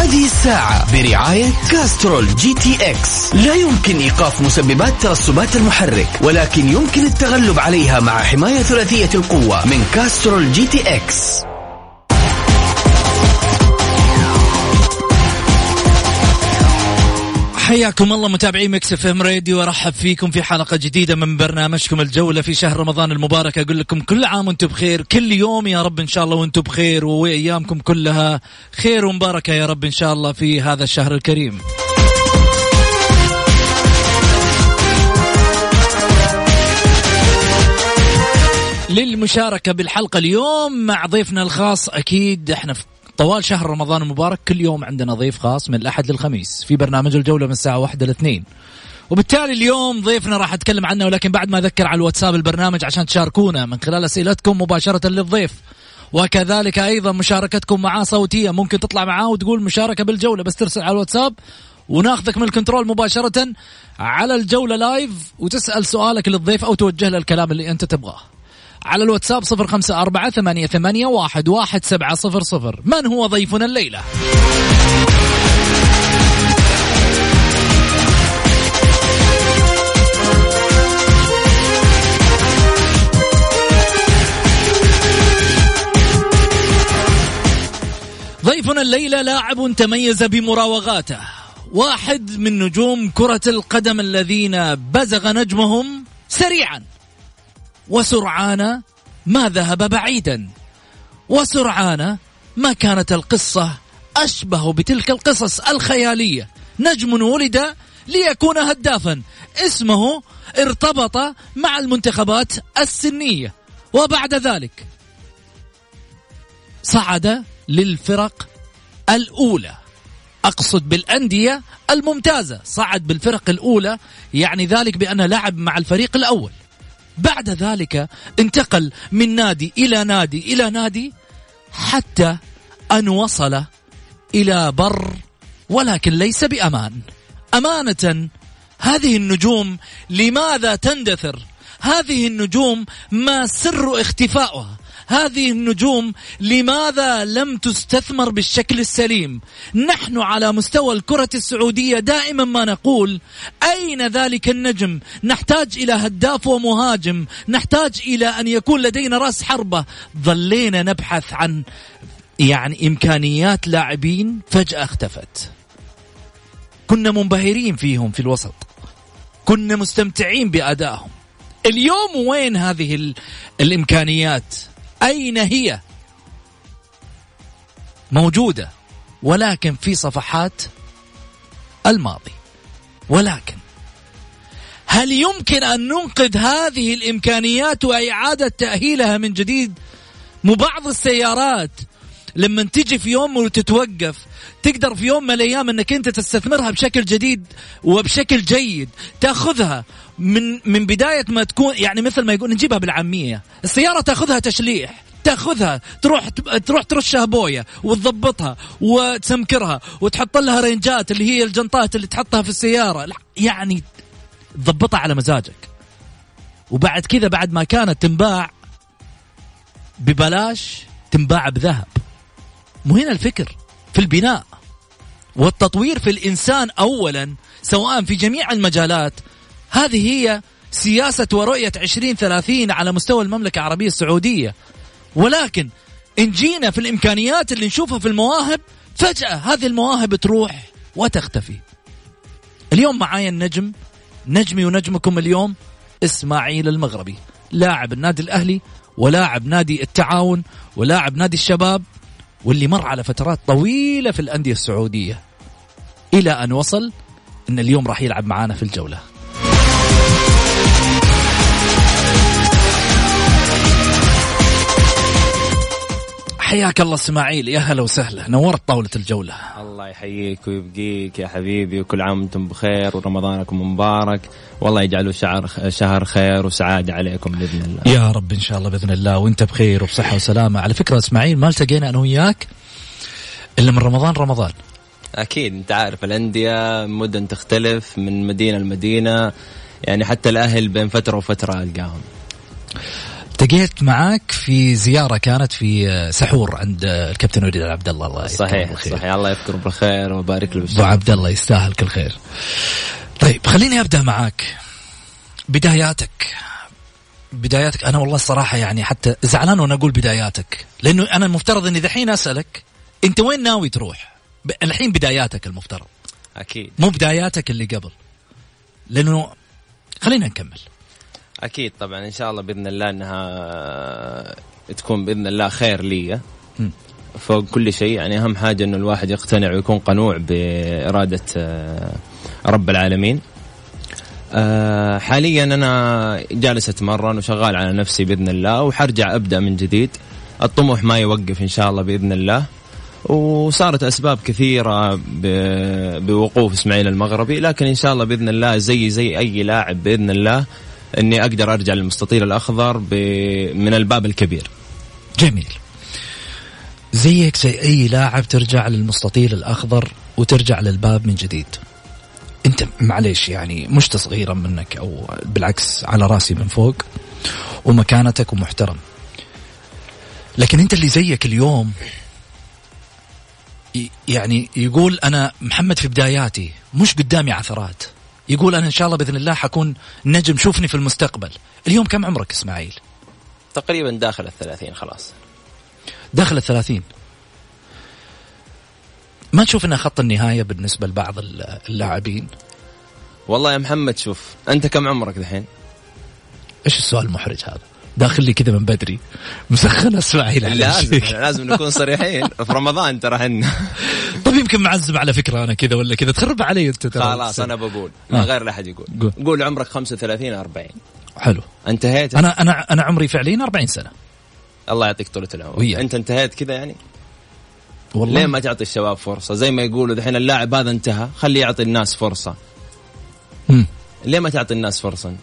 هذه الساعة برعاية Castrol GTX. لا يمكن إيقاف مسببات ترسبات المحرك ولكن يمكن التغلب عليها مع حماية ثلاثية القوة من كاسترول جي تي إكس. حياكم الله متابعي Mix FM Radio وارحب فيكم في حلقة جديدة من برنامجكم الجولة في شهر رمضان المبارك. أقول لكم كل عام وأنتم بخير كل يوم يا رب إن شاء الله وأنتم بخير وأيامكم كلها خير ومباركة يا رب إن شاء الله في هذا الشهر الكريم. للمشاركة بالحلقة اليوم مع ضيفنا الخاص أكيد إحنا طوال شهر رمضان المبارك كل يوم عندنا ضيف خاص من الأحد للخميس في برنامج الجولة من الساعة واحدة لاثنين وبالتالي اليوم ضيفنا راح أتكلم عنه ولكن بعد ما أذكر على الواتساب البرنامج عشان تشاركونا من خلال أسئلتكم مباشرة للضيف. وكذلك أيضا مشاركتكم معاه صوتية ممكن تطلع معاه وتقول مشاركة بالجولة بس ترسل على الواتساب وناخذك من ال control مباشرة على الجولة live وتسأل سؤالك للضيف أو توجه له الكلام اللي أنت تبغاه. على الواتساب صفر خمسة أربعة ثمانية, ثمانية واحد, واحد سبعة صفر صفر. من هو ضيفنا الليلة؟ ضيفنا الليلة لاعب تميز بمراوغاته. واحد من نجوم كرة القدم الذين بزغ نجمهم سريعا. وسرعان ما ذهب بعيدا. وسرعان ما كانت القصة أشبه بتلك القصص الخيالية. نجم ولد ليكون هدافا. اسمه ارتبط مع المنتخبات السنية. وبعد ذلك صعد للفرق الأولى. أقصد بالأندية الممتازة. صعد بالفرق الأولى يعني ذلك بأنه لعب مع الفريق الأول. بعد ذلك انتقل من نادي إلى نادي إلى نادي حتى أن وصل إلى بر ولكن ليس بأمان. أمانة هذه النجوم لماذا تندثر؟ هذه النجوم ما سر اختفائها هذه النجوم لماذا لم تستثمر بالشكل السليم؟ نحن على مستوى الكرة السعودية دائما ما نقول أين ذلك النجم؟ نحتاج إلى هداف ومهاجم نحتاج إلى أن يكون لدينا رأس حربة. ظلينا نبحث عن يعني إمكانيات لاعبين فجأة اختفت. كنا منبهرين فيهم في الوسط. كنا مستمتعين بأدائهم. اليوم وين هذه الإمكانيات؟ أين هي؟ موجودة ولكن في صفحات الماضي. ولكن هل يمكن أن ننقذ هذه الإمكانيات وإعادة تأهيلها من جديد مو بعض السيارات؟ لما تجي في يوم وتتوقف تقدر في يوم من الأيام إنك أنت تستثمرها بشكل جديد وبشكل جيد تأخذها من من بداية ما تكون يعني مثل ما يقول نجيبها بالعامية. السيارة تأخذها تشليح تأخذها تروح تروح ترشها بوية وتضبطها وتسمكرها وتحط لها رينجات اللي هي الجنطات اللي تحطها في السيارة. يعني تضبطها على مزاجك. وبعد كذا بعد ما كانت تنباع ببلاش تنباع بذهب. مو هنا الفكر في البناء والتطوير في الإنسان اولا سواء في جميع المجالات. هذه هي سياسة ورؤية 2030 على مستوى المملكة العربية السعودية. ولكن إن جينا في الإمكانيات اللي نشوفها في المواهب فجأة هذه المواهب تروح وتختفي. اليوم معايا النجم نجمي ونجمكم اليوم إسماعيل المغربي لاعب النادي الأهلي ولاعب نادي التعاون ولاعب نادي الشباب. واللي مر على فترات طويلة في الأندية السعودية. إلى أن وصل أن اليوم راح يلعب معانا في الجولة. حياك الله اسماعيل يا هلا وسهلا. نورت طاولة الجولة. الله يحييك ويبقيك يا حبيبي وكل عام وأنتم بخير ورمضانكم مبارك. والله يجعله شهر شهر خير وسعادة عليكم بإذن الله. يا رب إن شاء الله بإذن الله وأنت بخير وبصحة وسلامة. على فكرة إسماعيل ما التقينا أنا وياك إلا من رمضان رمضان. أكيد أنت عارف الأندية مدن تختلف من مدينة لمدينة. يعني حتى الأهل بين فترة وفترة ألقاهم. التقيت معك في زيارة كانت في سحور عند الكابتن وليد عبد الله. الله صحيح صحيح. الله يذكره بالخير ويبارك له أبو عبد الله يستاهل كل خير. طيب خليني أبدأ معك بداياتك. بداياتك أنا والله الصراحة يعني حتى زعلان وأنا أقول بداياتك. لأنه أنا المفترض إني دحين أسألك أنت وين ناوي تروح؟ الحين بداياتك المفترض. أكيد. مو بداياتك اللي قبل. لأنه خلينا نكمل. أكيد طبعا إن شاء الله بإذن الله إنها تكون بإذن الله خير لي فوق كل شيء يعني أهم حاجة إنه الواحد يقتنع ويكون قنوع بإرادة آه، رب العالمين. آه، حاليا أنا جالس أتمرن وشغال على نفسي بإذن الله وحرجع أبدأ من جديد. الطموح ما يوقف إن شاء الله بإذن الله. وصارت أسباب كثيرة بوقوف إسماعيل المغربي لكن إن شاء الله بإذن الله زي زي أي لاعب بإذن الله إني أقدر أرجع للمستطيل الأخضر من الباب الكبير. جميل. زيك زي أي لاعب ترجع للمستطيل الأخضر وترجع للباب من جديد. أنت معليش يعني مش تصغيرا منك أو بالعكس على رأسي من فوق ومكانتك ومحترم. لكن أنت اللي زيك اليوم يعني يقول أنا محمد في بداياتي مش قدامي عثرات. يقول أنا إن شاء الله بإذن الله حكون نجم. شوفني في المستقبل. اليوم كم عمرك إسماعيل؟ تقريبا داخل الثلاثين خلاص. داخل الثلاثين. ما تشوف انها خط النهاية بالنسبة لبعض اللاعبين؟ والله يا محمد شوف أنت كم عمرك الحين إيش السؤال المحرج هذا؟ داخل لي كذا من بدري. مسخن إسماعيل لازم لازم نكون صريحين. في رمضان ترى طيب يمكن معزم على فكرة أنا كذا ولا كذا تخرب علي أنت ترى. خلاص أنا بقول. من آه. غير لا احد يقول قول. قول عمرك 35 40 حلو. انتهيت؟ أنا أنا أنا عمري فعليا 40 سنة. الله يعطيك طولة العمر. ويا. أنت انتهيت كذا يعني؟ والله. ليه ما تعطي الشباب فرصة؟ زي ما يقولوا دحين اللاعب هذا انتهى خليه يعطي الناس فرصة. مم. ليه ما تعطي الناس فرصة أنت؟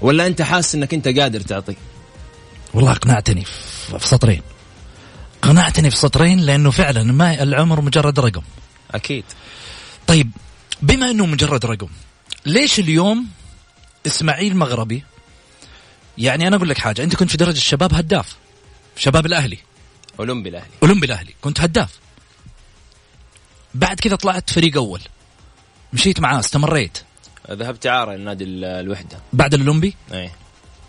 ولا أنت حاسس إنك أنت قادر تعطي؟ والله أقنعتني في سطرين. اقنعتني في سطرين لأنه فعلا ما العمر مجرد رقم. أكيد. طيب بما إنه مجرد رقم ليش اليوم إسماعيل مغربي يعني أنا أقول لك حاجة أنت كنت في درجة الشباب هداف شباب الأهلي. أولمبي الأهلي. أولمبي الأهلي كنت هداف. بعد كذا طلعت فريق أول. مشيت معاه استمريت. ذهبت اعاره لنادي الوحدة. بعد الأولمبي؟ اي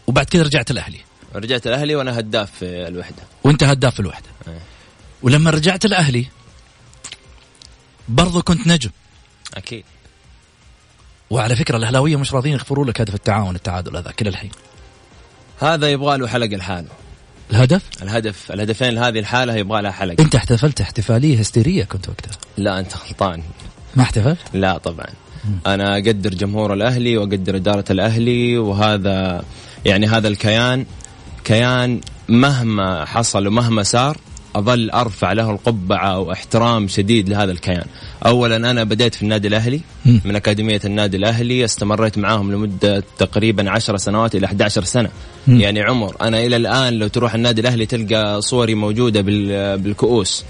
وبعد كذا رجعت الأهلي. رجعت الأهلي وأنا هداف في الوحدة. وأنت هداف في الوحدة. أيه. ولما رجعت الأهلي برضو كنت نجم. أكيد. وعلى فكرة الأهلاوية مش راضيين يغفروا لك هدف التعاون التعادل هذا كل الحين. هذا يبغى له حلقه لحاله الهدف؟ الهدف الهدفين لهذه الحالة يبغى لها حلقه أنت احتفلت احتفالية هستيرية كنت وقتها. لا أنت غلطان. ما احتفلت؟ لا طبعا. أنا أقدر جمهور الأهلي وأقدر إدارة الأهلي وهذا يعني هذا الكيان كيان مهما حصل ومهما صار أظل أرفع له القبعة واحترام شديد لهذا الكيان. اولا أنا بديت في النادي الأهلي من أكاديمية النادي الأهلي استمريت معاهم لمدة تقريبا 10 سنوات إلى 11 سنة. يعني عمر أنا إلى الآن لو تروح النادي الأهلي تلقى صوري موجودة بالكؤوس.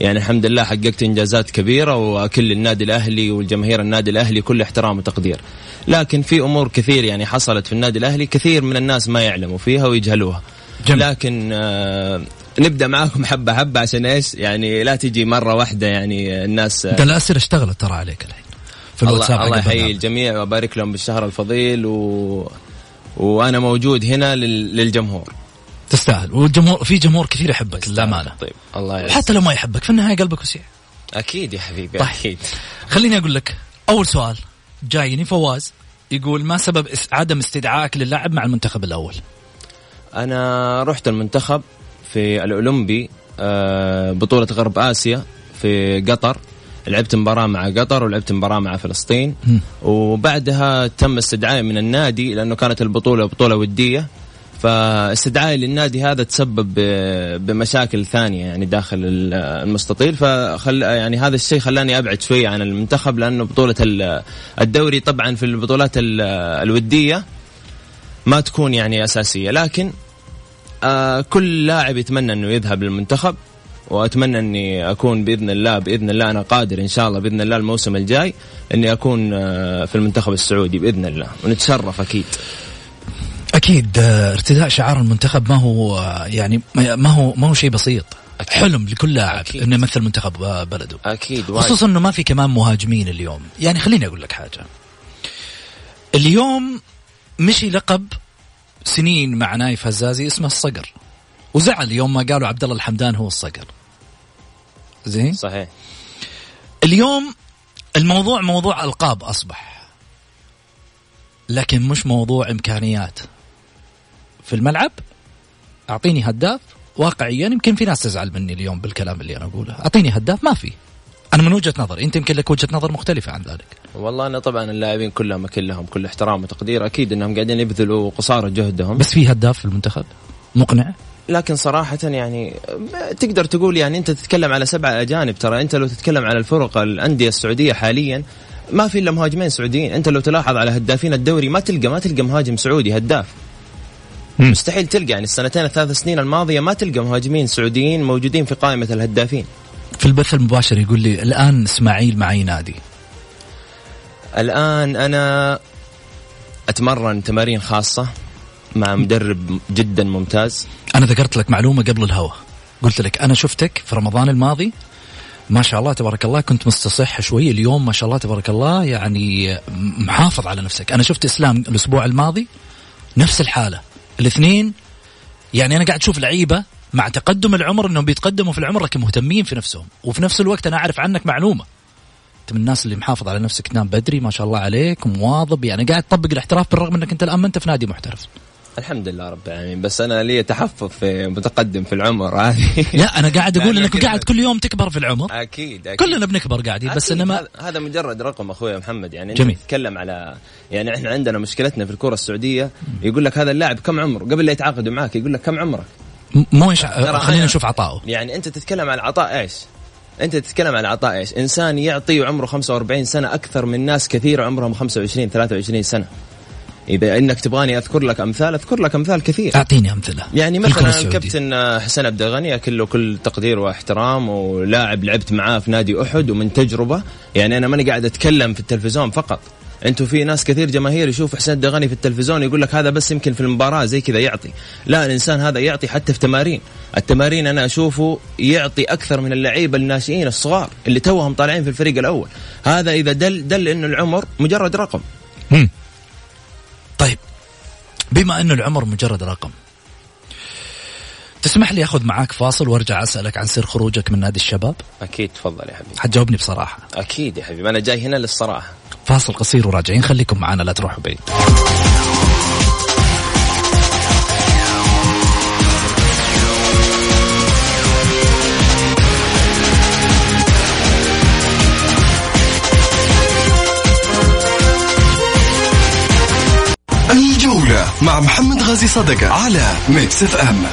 يعني الحمد لله حققت إنجازات كبيرة وكل النادي الأهلي والجماهير النادي الأهلي كل احترام وتقدير. لكن في أمور كثير يعني حصلت في النادي الأهلي كثير من الناس ما يعلموا فيها ويجهلوها. جميل. لكن آه نبدأ معاكم حبة حبة عشان إيش؟ يعني لا تجي مرة واحدة يعني الناس انت الاسئله اشتغلت ترى عليك الحين في الواتساب الله, الله يحيي الجميع وأبارك لهم بالشهر الفضيل و... وأنا موجود هنا لل... للجمهور تستاهل والجمهور في جمهور كثير يحبك للأمانة طيب الله يعز. حتى لو ما يحبك في النهاية قلبك وسيع أكيد يا حبيبي طيب. أكيد خليني أقول لك أول سؤال جايني فواز يقول ما سبب عدم استدعائك للعب مع المنتخب الأول؟ أنا رحت المنتخب في الأولمبي آه، بطولة غرب آسيا في قطر. لعبت مباراة مع قطر ولعبت مباراة مع فلسطين. وبعدها تم استدعائي من النادي لأنه كانت البطولة بطولة ودية. فاستدعائي للنادي هذا تسبب بمشاكل ثانية يعني داخل ال- المستطيل. فخل يعني هذا الشيء خلاني أبعد شوية عن المنتخب لأنه بطولة ال- الدوري طبعا في البطولات ال- الودية ما تكون يعني أساسية. لكن آه كل لاعب يتمنى إنه يذهب للمنتخب وأتمنى إني أكون بإذن الله بإذن الله أنا قادر إن شاء الله بإذن الله الموسم الجاي إني أكون آه في المنتخب السعودي بإذن الله ونتشرف أكيد أكيد آه، ارتداء شعار المنتخب ما هو يعني ما هو ما هو شيء بسيط أكيد. حلم لكل لاعب. إنه يمثل منتخب بلده أكيد واجد. خصوصا إنه ما في كمان مهاجمين اليوم يعني خليني أقول لك حاجة اليوم مشي لقب سنين مع نايف هزازي اسمه الصقر. وزعل يوم ما قالوا عبد الله الحمدان هو الصقر. زين؟ صحيح. اليوم الموضوع موضوع ألقاب أصبح. لكن مش موضوع إمكانيات. في الملعب أعطيني هداف واقعيا يمكن في ناس تزعل مني اليوم بالكلام اللي أنا أقوله. أعطيني هداف ما في. أنا من وجهة نظري أنت يمكن لك وجهة نظر مختلفة عن ذلك. والله أنا طبعا اللاعبين كلهم أكيد لهم كل احترام وتقدير أكيد إنهم قاعدين يبذلوا قصارى جهدهم. بس في هداف في المنتخب؟ مقنع؟ لكن صراحة يعني تقدر تقول يعني أنت تتكلم على سبعة أجانب ترى أنت لو تتكلم على الفرق الأندية السعودية حاليا ما في إلا مهاجمين سعوديين. أنت لو تلاحظ على هدافين الدوري ما تلقى ما تلقى مهاجم سعودي هداف. مم. مستحيل تلقى يعني السنتين الثلاث سنين الماضية ما تلقى مهاجمين سعوديين موجودين في قائمة الهدافين. في البث المباشر يقول لي الآن إسماعيل مع اي نادي. الآن أنا أتمرن تمارين خاصة مع مدرب جدا ممتاز. أنا ذكرت لك معلومة قبل الهوا. قلت لك أنا شفتك في رمضان الماضي. ما شاء الله تبارك الله كنت مستصح شوي. اليوم ما شاء الله تبارك الله يعني محافظ على نفسك. أنا شفت إسلام الأسبوع الماضي نفس الحالة. الاثنين يعني أنا قاعد أشوف لعيبة مع تقدم العمر انهم بيتقدموا في العمر لكن مهتمين في نفسهم. وفي نفس الوقت أنا أعرف عنك معلومة. أنت من الناس اللي محافظ على نفسك تنام بدري ما شاء الله عليك مواظب يعني قاعد تطبق الاحتراف بالرغم انك انت الآن ما انت في نادي محترف. الحمد لله رب العالمين. بس أنا لي تحفظ في متقدم في العمر هذه. لا أنا قاعد أقول انك. قاعد كل يوم تكبر في العمر. أكيد أكيد. كلنا بنكبر قاعدين بس أكيد. إنما هذا- مجرد رقم أخوي محمد. يعني جميل. انت تتكلم على يعني إحنا عندنا مشكلتنا في الكرة السعودية. يقول لك هذا اللاعب كم عمره؟ قبل لا يتعاقدوا معك يقول لك كم عمرك؟ مو ترى خلينا نشوف عطائه. يعني أنت تتكلم عن عطاء إيش؟ أنت تتكلم عن عطاء إيش؟ إنسان يعطي وعمره 45 سنة أكثر من ناس كثير عمرهم 25 23 سنة. إذا إنك تبغاني أذكر لك أمثال أذكر لك أمثال كثير. أعطيني أمثلة. يعني مثلا السعودية. الكابتن حسين عبد الغني أكل له كل تقدير واحترام ولاعب لعبت معاه في نادي أحد ومن تجربة. يعني أنا ماني قاعد أتكلم في التلفزيون فقط. أنتم في ناس كثير جماهير يشوف حسين عبد الغني في التلفزيون يقول لك هذا بس يمكن في المباراة زي كذا يعطي. لا الإنسان هذا يعطي حتى في تمارين. التمارين أنا أشوفه يعطي أكثر من اللعيبة الناشئين الصغار اللي توهم طالعين في الفريق الأول. هذا إذا دل دل إنه العمر مجرد رقم. بما انه العمر مجرد رقم. تسمح لي أخذ معاك فاصل وأرجع أسألك عن سر خروجك من نادي الشباب؟ أكيد تفضل يا حبيبي. حتجاوبني بصراحة. أكيد يا حبيبي أنا جاي هنا للصراحة. فاصل قصير وراجعين خليكم معنا لا تروحوا بعيد. الجولة مع محمد غازي صدقة على Mix FM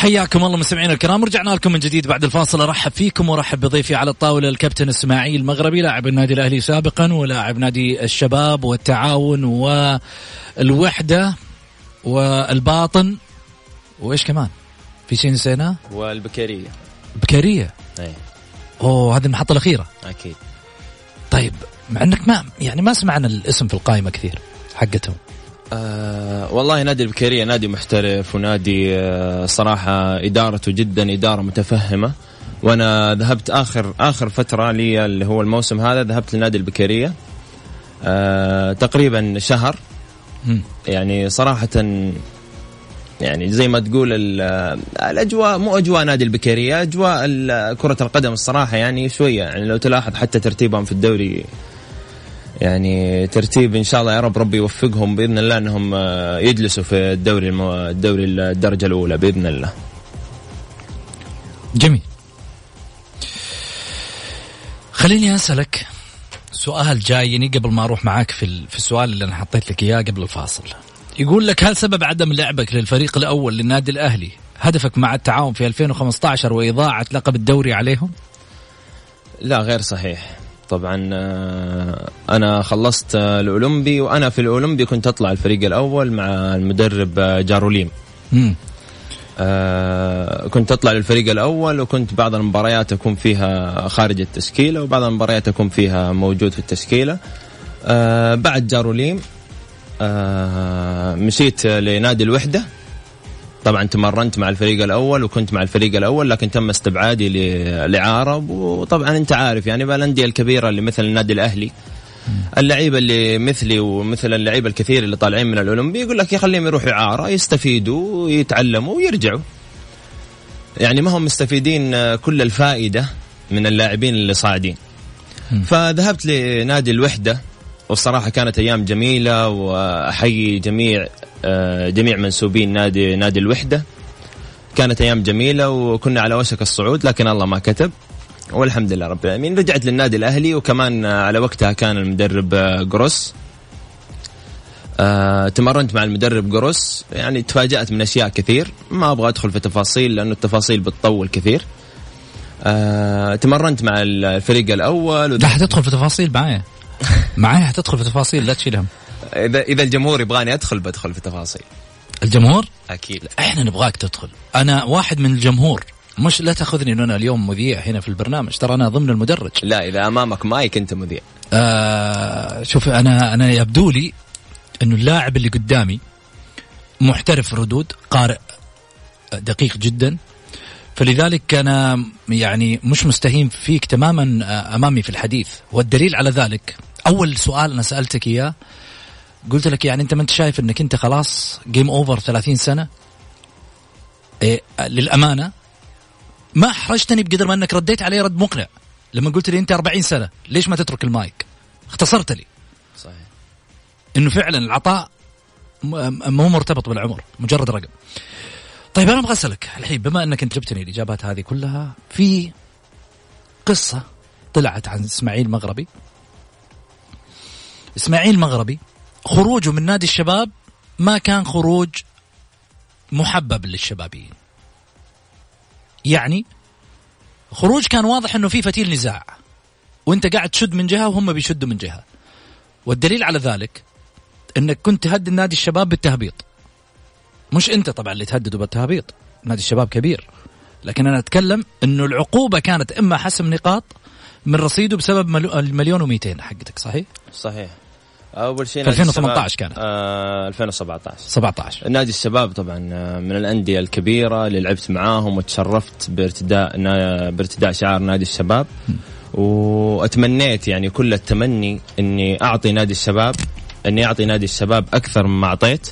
حياكم الله مستمعينا الكرام. رجعنا لكم من جديد بعد الفاصل. أرحب فيكم وأرحب بضيفي على الطاولة الكابتن إسماعيل مغربي لاعب النادي الأهلي سابقا ولاعب نادي الشباب والتعاون والوحدة والباطن. وإيش كمان؟ في شيء نسيناه؟ والبكرية. بكاريه اي أوه هذه المحطة الأخيرة. أكيد. طيب مع إنك ما يعني ما سمعنا الاسم في القائمة كثير حقتهم. آه والله نادي البكيرية نادي محترف ونادي آه صراحة إدارته جدا إدارة متفهمة. وأنا ذهبت آخر آخر فترة لي اللي هو الموسم هذا ذهبت لنادي البكيرية آه تقريبا شهر. يعني صراحة يعني زي ما تقول ال- الأجواء مو أجواء نادي البكيرية أجواء كرة القدم الصراحة يعني شوية. يعني لو تلاحظ حتى ترتيبهم في الدوري يعني ترتيب إن شاء الله يا رب ربي يوفقهم بإذن الله إنهم آه، يجلسوا في الدوري المو... الدوري الدرجة الأولى بإذن الله. جميل. خليني أسألك سؤال جايني قبل ما أروح معاك في في السؤال اللي أنا حطيت لك إياه قبل الفاصل. يقول لك هل سبب عدم لعبك للفريق الأول للنادي الأهلي هدفك مع التعاون في 2015 وإضاعة لقب الدوري عليهم؟ لا غير صحيح. طبعا آه، أنا خلصت آه، الأولمبي وأنا في الأولمبي كنت أطلع الفريق الأول مع المدرب آه، جاروليم. آه، كنت أطلع للفريق الأول وكنت بعض المباريات أكون فيها خارج التشكيلة وبعض المباريات أكون فيها موجود في التشكيلة. آه، بعد جاروليم آه، مشيت لنادي الوحدة. طبعا تمرنت مع الفريق الأول وكنت مع الفريق الأول لكن تم استبعادي ل- لعاره وطبعا أنت عارف يعني بقى الانديه الكبيرة اللي مثل النادي الأهلي اللعيبة اللي مثلي ومثل اللعيبة الكثير اللي طالعين من الأولمبي يقول لك يخليهم يروحوا اعاره يستفيدوا ويتعلموا ويرجعوا. يعني ما هم مستفيدين آه، كل الفائدة من اللاعبين اللي صاعدين. فذهبت لنادي الوحدة والصراحة كانت أيام جميلة وأحيي جميع آه، جميع منسوبين نادي نادي الوحدة. كانت أيام جميلة وكنا على وشك الصعود لكن الله ما كتب. والحمد لله رب العالمين. رجعت للنادي الأهلي وكمان على وقتها كان المدرب آه، جروس آه، تمرنت مع المدرب جروس يعني تفاجأت من أشياء كثير. ما أبغى أدخل في تفاصيل لأنه التفاصيل بتطول كثير. آه، تمرنت مع الفريق الأول لا حتدخل في تفاصيل معايا معايا حتدخل في تفاصيل لا تشيل هم إذا إذا الجمهور يبغاني أدخل بدخل في تفاصيل. الجمهور؟ أكيد. إحنا نبغاك تدخل. أنا واحد من الجمهور. مش لا تأخذني انه أنا اليوم مذيع هنا في البرنامج. ترى أنا ضمن المدرج. لا إذا أمامك مايك أنت مذيع. آه شوف أنا أنا يبدو لي إنه اللاعب اللي قدامي محترف ردود قارئ دقيق جدا. فلذلك أنا يعني مش مستهين فيك تماما آه، أمامي في الحديث. والدليل على ذلك أول سؤال أنا سألتك إياه قلت لك يعني أنت ما أنت شايف إنك أنت خلاص game over 30 سنة؟ إيه للأمانة ما احرجتني بقدر ما إنك رديت علي رد مقنع. لما قلت لي أنت 40 سنة ليش ما تترك المايك؟ اختصرت لي. صحيح. إنه فعلا العطاء مو مرتبط بالعمر مجرد رقم. طيب أنا أبغى أسألك الحين بما إنك أنت جبتني الإجابات هذه كلها في قصة طلعت عن إسماعيل مغربي إسماعيل مغربي خروجه من نادي الشباب ما كان خروج محبب للشبابيين. يعني خروج كان واضح إنه في فتيل نزاع. وأنت قاعد تشد من جهة وهم بيشدوا من جهة. والدليل على ذلك إنك كنت تهدد نادي الشباب بالتهبيط. مش أنت طبعا اللي تهدده بالتهبيط نادي الشباب كبير. لكن أنا أتكلم إنه العقوبة كانت إما حسم نقاط من رصيده بسبب المليون و200 حقتك صحيح؟ صحيح. أول شيء في نادي 2018 الشباب- كانت. آه 2017 17 نادي الشباب طبعا آه، من الأندية الكبيرة اللي لعبت معاهم وتشرفت بارتداء نا- بارتداء شعار نادي الشباب. وأتمنيت يعني كل التمني إني أعطي نادي الشباب إني أعطي نادي الشباب أكثر مما أعطيت.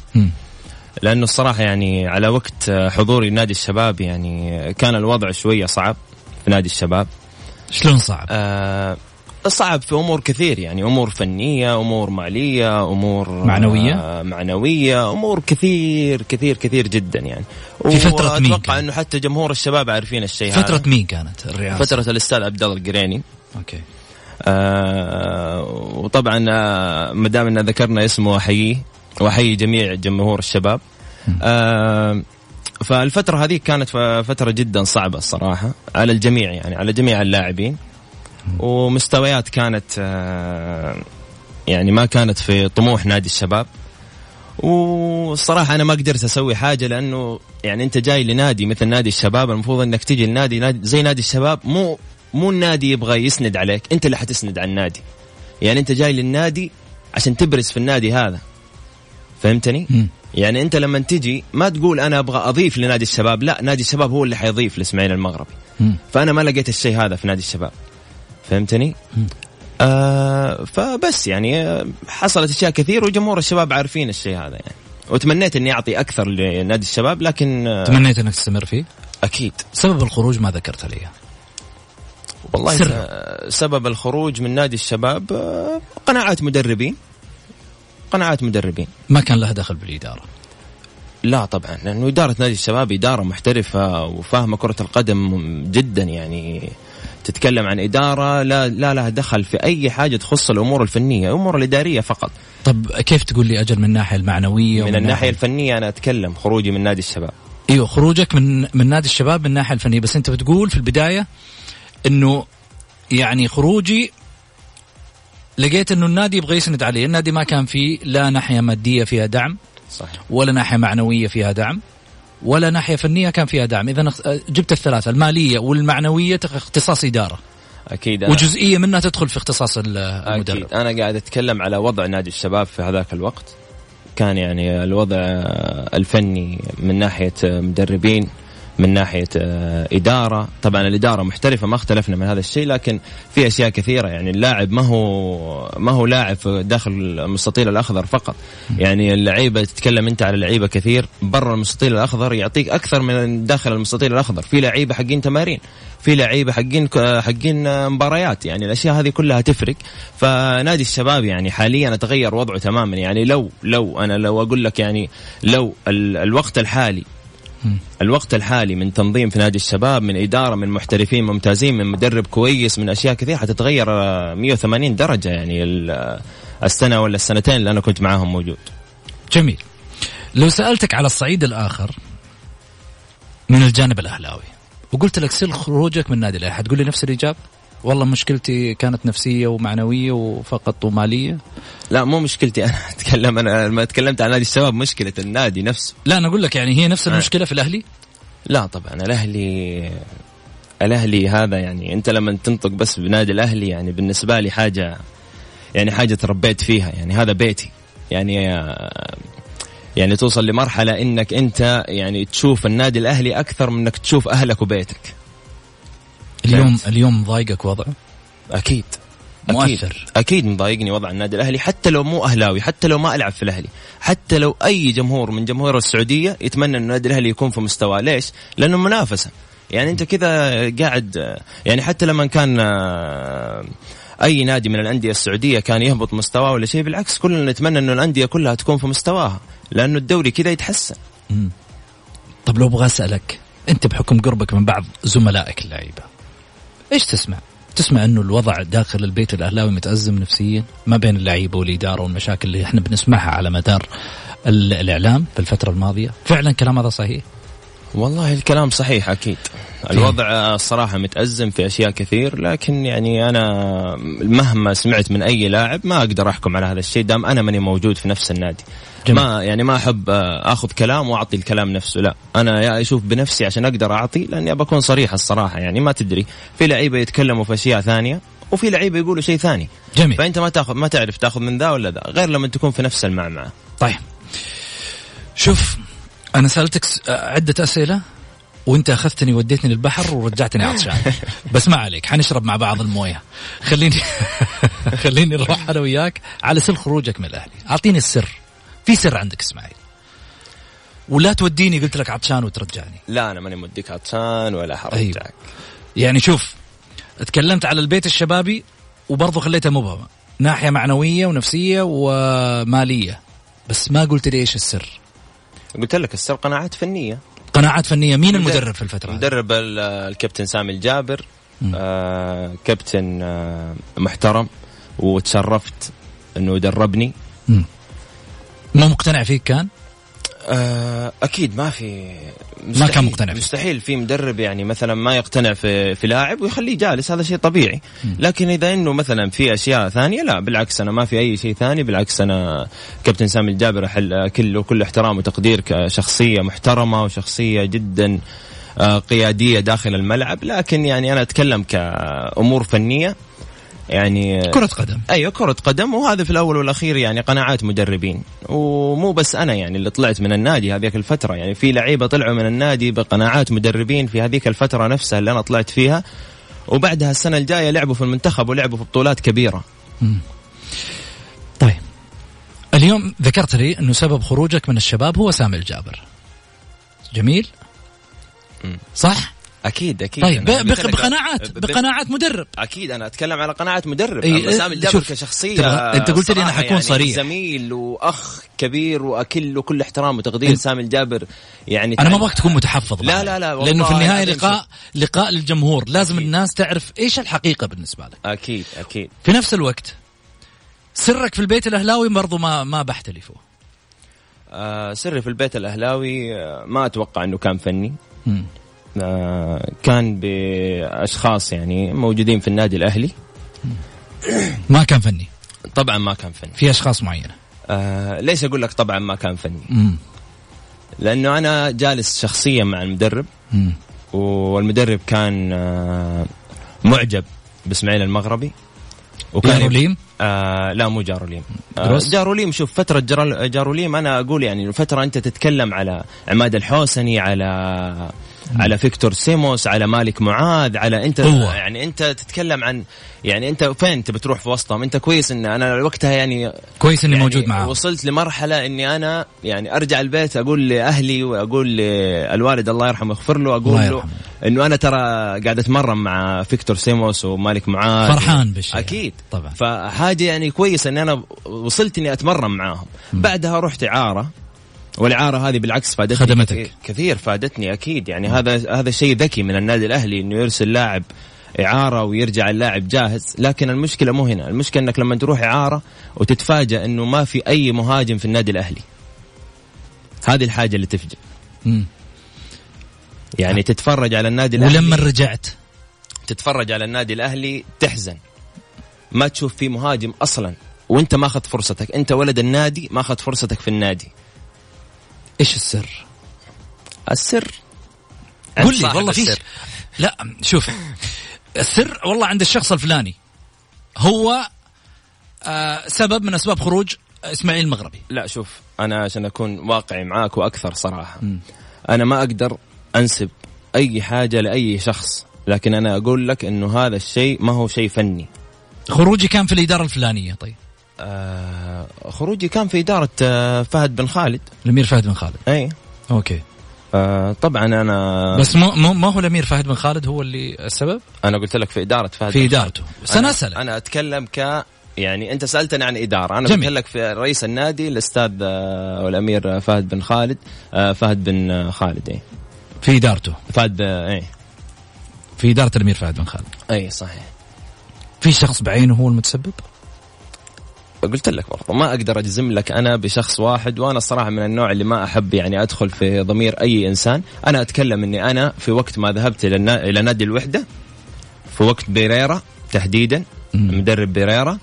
لأنه الصراحة يعني على وقت آه، حضوري نادي الشباب يعني كان الوضع شوية صعب في نادي الشباب. شلون صعب؟ آه صعب في أمور كثير يعني أمور فنية أمور مالية أمور معنوية؟ آه معنوية أمور كثير كثير كثير جدا يعني. في فترة مين أتوقع؟ انه حتى جمهور الشباب عارفين الشيء هذا. فترة مين كانت الرئاسة؟ فترة الأستاذ عبد الله القريني. أوكي. آه وطبعا آه ما دام إن ذكرنا اسمه احييه واحيي جميع جمهور الشباب. آه فالفترة هذه كانت فترة جدا صعبة الصراحة على الجميع يعني على جميع اللاعبين. ومستويات كانت آه يعني ما كانت في طموح نادي الشباب والصراحة أنا ما قدرت أسوي حاجة لأنه يعني أنت جاي لنادي مثل نادي الشباب المفروض أنك تجي لنادي نادي زي نادي الشباب مو مو النادي يبغى يسند عليك أنت اللي حتسند على النادي يعني أنت جاي للنادي عشان تبرز في النادي هذا فهمتني؟ مم. يعني أنت لما تجي ما تقول أنا أبغى أضيف لنادي الشباب لا نادي الشباب هو اللي حيضيف لإسماعيل المغربي مم. فأنا ما لقيت الشيء هذا في نادي الشباب فهمتني؟ آه فبس يعني آه، حصلت أشياء كثير وجمهور الشباب عارفين الشيء هذا يعني. وتمنيت إني أعطي أكثر لنادي الشباب لكن آه، تمنيت إنك تستمر فيه؟ أكيد. سبب الخروج ما ذكرت لي. والله سر. آه، سبب الخروج من نادي الشباب قناعات مدربين. قناعات مدربين. ما كان لها دخل بالإدارة. لا طبعا لأنه إدارة نادي الشباب إدارة محترفة وفاهمة كرة القدم جدا يعني. تتكلم عن إدارة لا لا لها دخل في أي حاجة تخص الأمور الفنية الأمور الاداريه فقط. طب كيف تقول لي أجل من الناحية المعنوية من ومن الناحية الفنية أنا أتكلم خروجي من نادي الشباب. أيوه خروجك من من نادي الشباب من الناحية الفنية. بس أنت بتقول في البداية إنه يعني خروجي لقيت إنه النادي يبغى يسند عليه، النادي ما كان فيه لا ناحية مادية فيها دعم صحيح. ولا ناحية معنوية فيها دعم. ولا ناحية فنية كان فيها دعم، إذا جبت الثلاثة المالية والمعنوية اختصاص اداره أكيد أنا وجزئية منها تدخل في اختصاص المدرب. أكيد. أنا قاعد أتكلم على وضع نادي الشباب في هذاك الوقت. كان يعني الوضع الفني من ناحية مدربين. من ناحية إدارة. طبعا الإدارة محترفة ما اختلفنا من هذا الشيء لكن في أشياء كثيرة. يعني اللاعب ما هو ما هو لاعب داخل المستطيل الأخضر فقط. يعني اللعيبة تتكلم أنت على لعيبة كثير برا المستطيل الأخضر يعطيك أكثر من داخل المستطيل الأخضر. في لعيبة حقين تمارين في لعيبة حقين حقين مباريات. يعني الأشياء هذه كلها تفرق. فنادي الشباب يعني حاليا تغير وضعه تماما. يعني لو لو أنا لو أقول لك يعني لو ال الوقت الحالي الوقت الحالي من تنظيم في نادي الشباب من إدارة من محترفين ممتازين من مدرب كويس من أشياء كثيرة حتتغير 180 درجة يعني السنة ولا السنتين اللي أنا كنت معاهم موجود. جميل. لو سألتك على الصعيد الآخر من الجانب الأهلاوي وقلت لك سل خروجك من نادي الأهلي حتقول لي نفس الإجابة؟ والله مشكلتي كانت نفسية ومعنوية وفقط ومالية. لا مو مشكلتي أنا أتكلم أنا لما تكلمت عن نادي الشباب مشكلة النادي نفسه. لا أنا أقول لك يعني هي نفس المشكلة في الأهلي؟ لا طبعا الأهلي الأهلي هذا يعني أنت لما تنطق بس بنادي الأهلي يعني بالنسبة لي حاجة يعني حاجة تربيت فيها يعني هذا بيتي. يعني يعني توصل لمرحلة إنك أنت يعني تشوف النادي الأهلي أكثر من إنك تشوف أهلك وبيتك. اليوم اليوم ضايقك وضعه أكيد. مؤثر أكيد, أكيد مضايقني وضع النادي الأهلي حتى لو مو أهلاوي حتى لو ما ألعب في الأهلي حتى لو أي جمهور من جمهور السعودية يتمنى أن النادي الأهلي يكون في مستواه ليش؟ لأنه منافسة. يعني أنت كذا قاعد يعني حتى لما كان أي نادي من الأندية السعودية كان يهبط مستواه ولا شيء بالعكس كلنا نتمنى أنه الأندية كلها تكون في مستواها لأنه الدوري كذا يتحسن. مم. طب لو أبغى أسألك أنت بحكم قربك من بعض زملائك اللعيبة إيش تسمع؟ تسمع إنه الوضع داخل البيت الأهلاوي متأزم نفسيا؟ ما بين اللعيبة والإدارة والمشاكل اللي إحنا بنسمعها على مدار الإعلام في الفترة الماضية؟ فعلا كلام هذا صحيح؟ والله الكلام صحيح أكيد. الوضع الصراحة متأزم في أشياء كثير لكن يعني أنا مهما سمعت من أي لاعب ما أقدر أحكم على هذا الشيء دام أنا ماني موجود في نفس النادي. جميل. ما يعني ما أحب آخذ كلام وأعطي الكلام نفسه لا. أنا يا أشوف بنفسي عشان أقدر أعطي لأني بكون صريح الصراحة يعني ما تدري. في لعيبة يتكلموا في أشياء ثانية وفي لعيبة يقولوا شيء ثاني. جميل. فأنت ما تاخذ ما تعرف تاخذ من ذا ولا ذا غير لما تكون في نفس المعمعة. طيب. شوف أنا سألتك عدة أسئلة وأنت أخذتني وديتني للبحر ورجعتني عطشان بس ما عليك حنشرب مع بعض الموية. خليني خليني نروح أنا وياك على سر خروجك من الأهلي. أعطيني السر. في سر عندك إسماعيل. ولا توديني قلت لك عطشان وترجعني. لا أنا ماني موديك عطشان ولا حرجعك. أيوه. يعني شوف تكلمت على البيت الشبابي وبرضه خليتها مبهمه ناحية معنوية ونفسية ومالية. بس ما قلت لي إيش السر. قلت لك السر قناعات فنية. قناعات فنية. مين المدرب في الفترة مدرب الكابتن سامي الجابر. آه كابتن آه محترم. وتشرفت إنه يدربني. مم. مو مقتنع فيك كان؟ آه أكيد ما في ما كان مقتنع فيه. مستحيل في مدرب يعني مثلا ما يقتنع في في لاعب ويخليه جالس هذا شيء طبيعي م. لكن إذا إنه مثلا في أشياء ثانية لا بالعكس أنا ما في أي شيء ثاني بالعكس أنا كابتن سامي الجابر أحل كله كل احترام وتقدير كشخصية محترمة وشخصية جدا قيادية داخل الملعب لكن يعني أنا أتكلم كأمور فنية يعني كرة قدم. أيوه كرة قدم. وهذا في الأول والأخير يعني قناعات مدربين. ومو بس أنا يعني اللي طلعت من النادي هذيك الفترة. يعني في لعيبة طلعوا من النادي بقناعات مدربين في هذيك الفترة نفسها اللي أنا طلعت فيها. وبعدها السنة الجاية لعبوا في المنتخب ولعبوا في بطولات كبيرة. مم. طيب. اليوم ذكرت لي أنه سبب خروجك من الشباب هو سامي الجابر. جميل؟ صح؟ أكيد أكيد. طيب لك- بقناعات بقناعات مدرب. أكيد أنا أتكلم على قناعة مدرب. أما سامي الجابر كشخصية أنت قلت لي أنا صراحة حكون صريح. زميل وأخ كبير وأكل كل احترام وتقدير سامي الجابر يعني أنا ما أبغاك تكون متحفظ لا،. لا، لا، لأنه في النهاية لقاء لقاء للجمهور لازم أكيد. الناس تعرف إيش الحقيقة بالنسبة لك. أكيد أكيد. في نفس الوقت سرك في البيت الأهلاوي برضو ما ما بحتلفه آه سري في البيت الأهلاوي آه ما أتوقع إنه كان فني. كان بأشخاص يعني موجودين في النادي الأهلي ما كان فني طبعا ما كان فني في أشخاص معينة آه ليش أقول لك طبعا ما كان فني مم. لأنه أنا جالس شخصيا مع المدرب مم. والمدرب كان آه معجب بإسماعيل المغربي جاروليم؟ آه لا مو جاروليم آه؟ جاروليم شوف فترة جاروليم أنا أقول يعني فترة أنت تتكلم على عماد الحوسني على على فيكتور سيموس على مالك معاذ على أنت قوة. يعني أنت تتكلم عن يعني أنت فين تبي تروح في وسطهم؟ أنت كويس إن أنا وقتها يعني كويس إني يعني موجود معاه وصلت لمرحلة إني أنا يعني أرجع البيت أقول لأهلي وأقول للوالد الله يرحمه يغفر له أقول له. إنه أنا ترى قاعد أتمرن مع فيكتور سيموس ومالك معاذ. فرحان بالشيء. أكيد. طبعا. فحاجه يعني كويسه اني أنا وصلت إني أتمرن معاهم. بعدها رحت إعارة. والإعارة هذه بالعكس فادتني خدمتك. كثير, فادتني أكيد. يعني هذا هذا شيء ذكي من النادي الأهلي إنه يرسل لاعب إعارة ويرجع اللاعب جاهز. لكن المشكلة مو هنا. المشكلة إنك لما تروح إعارة وتتفاجأ إنه ما في أي مهاجم في النادي الأهلي. هذه الحاجة اللي تفجأ مم. يعني تتفرج على النادي الاهلي ولما رجعت؟ تتفرج على النادي الأهلي تحزن. ما تشوف فيه مهاجم أصلا. وأنت ما أخذت فرصتك. أنت ولد النادي ما أخذت فرصتك في النادي. إيش السر؟ السر؟ قول لي والله في. لا شوف السر والله عند الشخص الفلاني هو آه سبب من أسباب خروج إسماعيل المغربي. لا شوف أنا عشان أكون واقعي معاك وأكثر صراحة أنا ما أقدر أنسب أي حاجة لأي شخص لكن أنا أقول لك إنه هذا الشيء ما هو شيء فني. خروجي كان في الإدارة الفلانية طيب. خروجي كان في إدارة آه فهد بن خالد. الأمير فهد بن خالد. أي. okay. آه طبعا أنا بس مو ما هو الأمير فهد بن خالد هو اللي السبب؟ أنا قلت لك في إدارة فهد في بن خالد. إدارته. بس أنا اسالك أنا أتكلم ك يعني أنت سألتني عن إدارة. أنا. قلت لك في رئيس النادي الأستاذ آه، والأمير فهد بن خالد آه، فهد بن آه، خالد اي في إدارته. فهد آه، اي في إدارة الأمير فهد بن خالد. اي صحيح. في شخص بعينه هو المتسبب؟ قلت لك برضه ما أقدر أجزم لك أنا بشخص واحد وأنا الصراحة من النوع اللي ما أحب يعني أدخل في ضمير أي إنسان. أنا أتكلم إني أنا في وقت ما ذهبت إلى إلى نادي الوحدة في وقت بيريرا تحديدا مدرب بيريرا.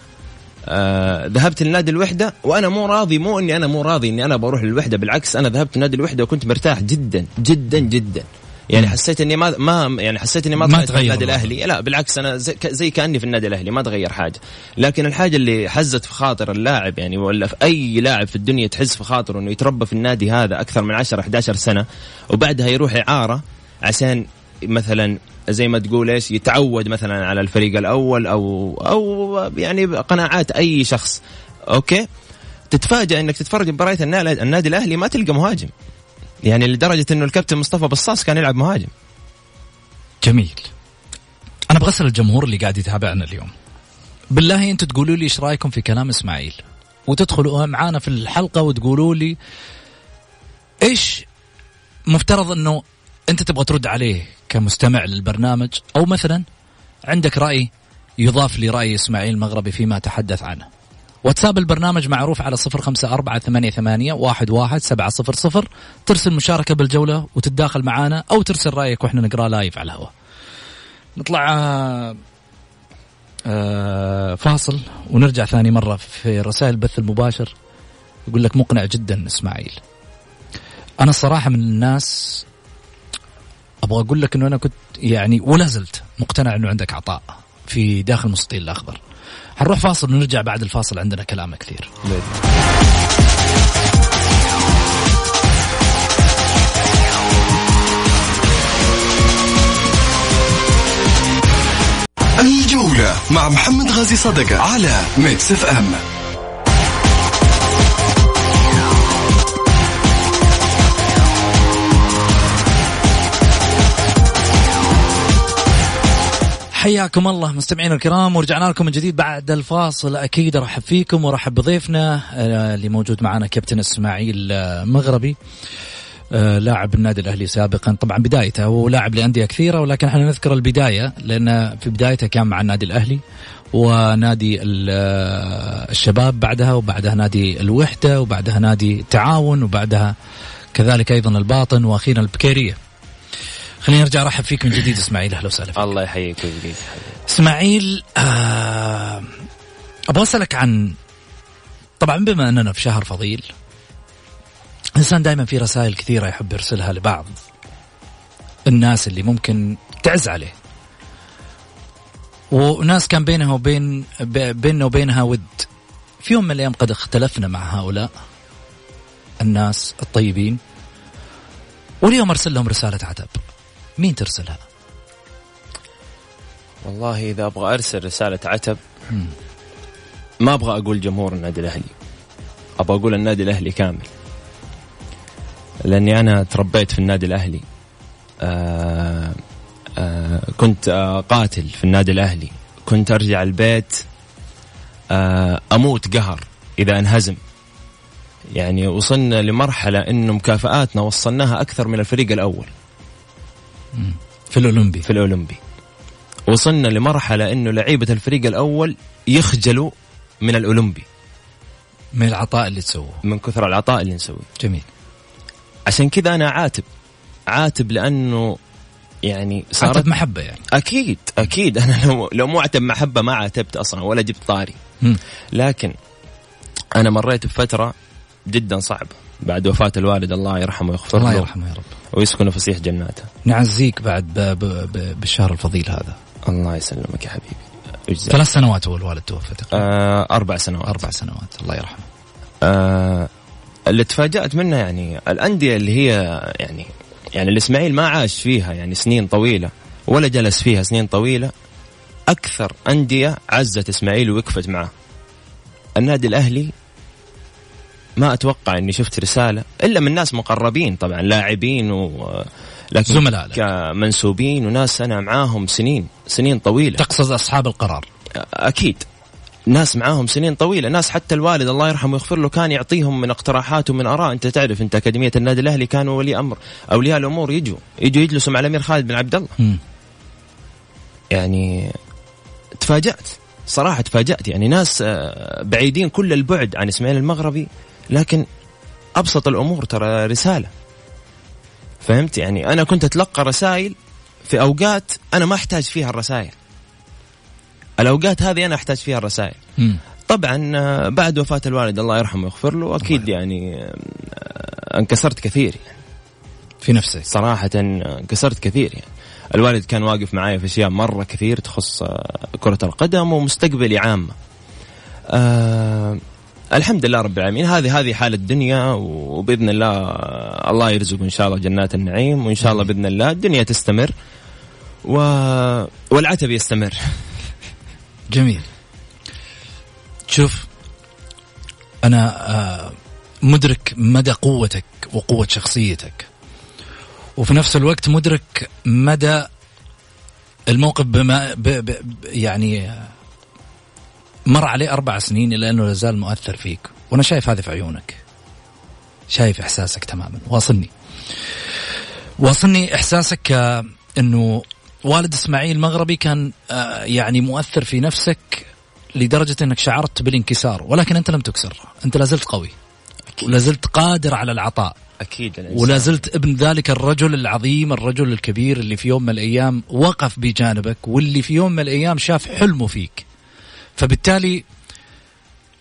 آه ذهبت لنادي الوحدة وأنا مو راضي مو إني أنا مو راضي إني أنا بروح للوحدة بالعكس أنا ذهبت نادي الوحدة وكنت مرتاح جدا جدا جدا. يعني حسيت إني ما ما يعني حسيت إني ما ما تغير النادي. الأهلي. لا بالعكس أنا زي, زي كأني في النادي الأهلي ما تغير حاجة. لكن الحاجة اللي حزت في خاطر اللاعب يعني ولا في أي لاعب في الدنيا تحز في خاطره إنه يتربى في النادي هذا أكثر من 10 11 سنة وبعدها يروح إعارة عشان مثلا زي ما تقول إيش يتعود مثلا على الفريق الأول أو أو يعني قناعات أي شخص. أوكي؟ تتفاجئ إنك تتفرج مباريات النا- النادي الأهلي ما تلقى مهاجم. يعني لدرجة إنه الكابتن مصطفى بصاص كان يلعب مهاجم. جميل. أنا أبغى اسال الجمهور اللي قاعد يتابعنا اليوم. بالله أنتم تقولوا لي إيش رأيكم في كلام إسماعيل؟ وتدخلوا معانا في الحلقة وتقولوا لي إيش مفترض إنه أنت تبغى ترد عليه كمستمع للبرنامج؟ أو مثلا عندك رأي يضاف لرأي إسماعيل المغربي فيما تحدث عنه. واتساب البرنامج معروف على صفر خمسة أربعة ثمانية ثمانية واحد واحد سبعة صفر صفر. ترسل مشاركة بالجولة وتتداخل معانا أو ترسل رأيك وإحنا نقرأ لايف على الهواء. نطلع آه، فاصل ونرجع ثاني مرة في رسائل البث المباشر. يقول لك مقنع جدا إسماعيل. أنا الصراحة من الناس أبغى أقول لك أنه أنا كنت يعني ولا زلت مقتنع أنه عندك عطاء. في داخل مستطيل الأخضر. حنروح فاصل ونرجع بعد الفاصل عندنا كلام كثير. الجولة مع محمد غازي صدقة على Mix FM. حياكم الله مستمعينا الكرام ورجعنا لكم من جديد بعد الفاصل. أكيد أرحب فيكم وأرحب بضيفنا آه، اللي موجود معنا كابتن إسماعيل آه، مغربي آه، لاعب النادي الأهلي سابقا. طبعا بدايته هو لاعب لأندية كثيرة ولكن إحنا نذكر البداية لأن في بدايته كان مع النادي الأهلي ونادي الشباب بعدها وبعدها نادي الوحدة وبعدها نادي التعاون وبعدها كذلك أيضا الباطن وأخيرا البكيرية. خليني أرجع أرحب فيك من جديد إسماعيل. أهلا وسهلا فيك. الله يحييك ويبقيك إسماعيل آه أبغى أسألك عن طبعا بما أننا في شهر فضيل الإنسان دائما في رسائل كثيرة يحب يرسلها لبعض الناس اللي ممكن تعز عليه. وناس كان بينها وبين بيننا وبينها ود. في يوم من الأيام قد اختلفنا مع هؤلاء الناس الطيبين واليوم أرسل لهم رسالة عتب مين ترسلها؟ والله إذا أبغى أرسل رسالة عتب ما أبغى أقول جمهور النادي الأهلي. أبغى أقول النادي الأهلي كامل. لأني أنا تربيت في النادي الأهلي. آآ آآ كنت آآ قاتل في النادي الأهلي. كنت أرجع البيت أموت قهر إذا انهزم. يعني وصلنا لمرحلة إنه مكافآتنا وصلناها أكثر من الفريق الأول. في الأولمبي. في الأولمبي. وصلنا لمرحلة إنه لعيبة الفريق الأول يخجلوا من الأولمبي. من العطاء اللي تسووه. من كثر العطاء اللي نسويه. جميل. عشان كذا أنا عاتب. عاتب لأنه يعني صارت عاتب محبة يعني. أكيد أكيد. أنا لو لو مو عتب محبة ما عاتبت أصلا ولا جبت طاري. م. لكن أنا مريت بفترة جدا صعبة. بعد وفاة الوالد الله يرحمه ويغفر له الله يرحمه يا رب. ويسكن فسيح جناته. نعزيك بعد ب ب ب بالشهر الفضيل هذا. الله يسلمك يا حبيبي. اجزاء. ثلاث سنوات هو الوالد توفى آه أربع سنوات. أربع سنوات. الله يرحمه. آه اللي تفاجأت منه يعني الأندية اللي هي يعني يعني الإسماعيل ما عاش فيها يعني سنين طويلة ولا جلس فيها سنين طويلة أكثر أندية عزت إسماعيل ووقفت معه. النادي الأهلي ما أتوقع إني شفت رسالة إلا من ناس مقربين طبعا لاعبين و لكن زملاء. كمنسوبين وناس أنا معاهم سنين سنين طويلة. تقصد أصحاب القرار. أكيد. ناس معاهم سنين طويلة. ناس حتى الوالد الله يرحمه ويغفر له كان يعطيهم من اقتراحات ومن آراء. أنت تعرف أنت أكاديمية النادي الأهلي كانوا ولي أمر. أولياء الأمور يجوا. يجوا يجلسوا مع الأمير خالد بن عبد الله. م. يعني تفاجأت. صراحة تفاجأت. يعني ناس بعيدين كل البعد عن إسماعيل المغربي. لكن أبسط الأمور ترى رسالة. فهمت؟ يعني أنا كنت أتلقى رسائل في أوقات أنا ما أحتاج فيها الرسائل. الأوقات هذه أنا أحتاج فيها الرسائل. طبعا بعد وفاة الوالد الله يرحمه ويغفر له أكيد يعني انكسرت كثير يعني. في نفسك. صراحة انكسرت كثير يعني. الوالد كان واقف معايا في أشياء مرة كثير تخص كرة القدم ومستقبلي عامة. أه الحمد لله رب العالمين. هذه هذه حال الدنيا وبإذن الله الله يرزق إن شاء الله جنات النعيم وإن شاء الله بإذن الله الدنيا تستمر و... والعتب يستمر. جميل. شوف أنا مدرك مدى قوتك وقوة شخصيتك وفي نفس الوقت مدرك مدى الموقف بما ب... ب... يعني مر عليه أربع سنين إلا أنه لازال مؤثر فيك. وأنا شايف هذا في عيونك. شايف إحساسك تماما. واصلني. واصلني إحساسك أنه والد إسماعيل مغربي كان يعني مؤثر في نفسك لدرجة أنك شعرت بالانكسار ولكن أنت لم تكسر. أنت لازلت قوي. ولازلت قادر على العطاء. أكيد ولا زلت ابن ذلك الرجل العظيم الرجل الكبير اللي في يوم من الأيام وقف بجانبك واللي في يوم من الأيام شاف حلمه فيك. فبالتالي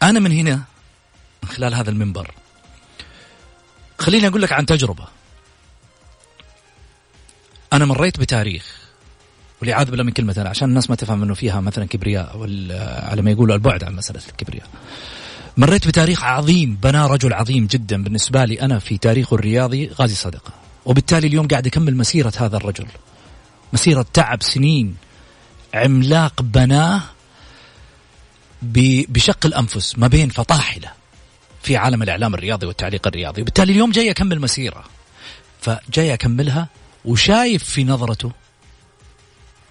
أنا من هنا من خلال هذا المنبر خليني أقول لك عن تجربة. أنا مريت بتاريخ والعياذ بالله من كلمة أنا عشان الناس ما تفهم أنه فيها مثلا كبرياء على ما يقولوا البعد عن مسألة الكبرياء. مريت بتاريخ عظيم بنى رجل عظيم جدا بالنسبة لي أنا في تاريخه الرياضي غازي صدقة. وبالتالي اليوم قاعد أكمل مسيرة هذا الرجل. مسيرة تعب سنين عملاق بناه بشق الأنفس ما بين فطاحلة في عالم الإعلام الرياضي والتعليق الرياضي. وبالتالي اليوم جاي أكمل مسيرة. فجاي أكملها وشايف في نظرته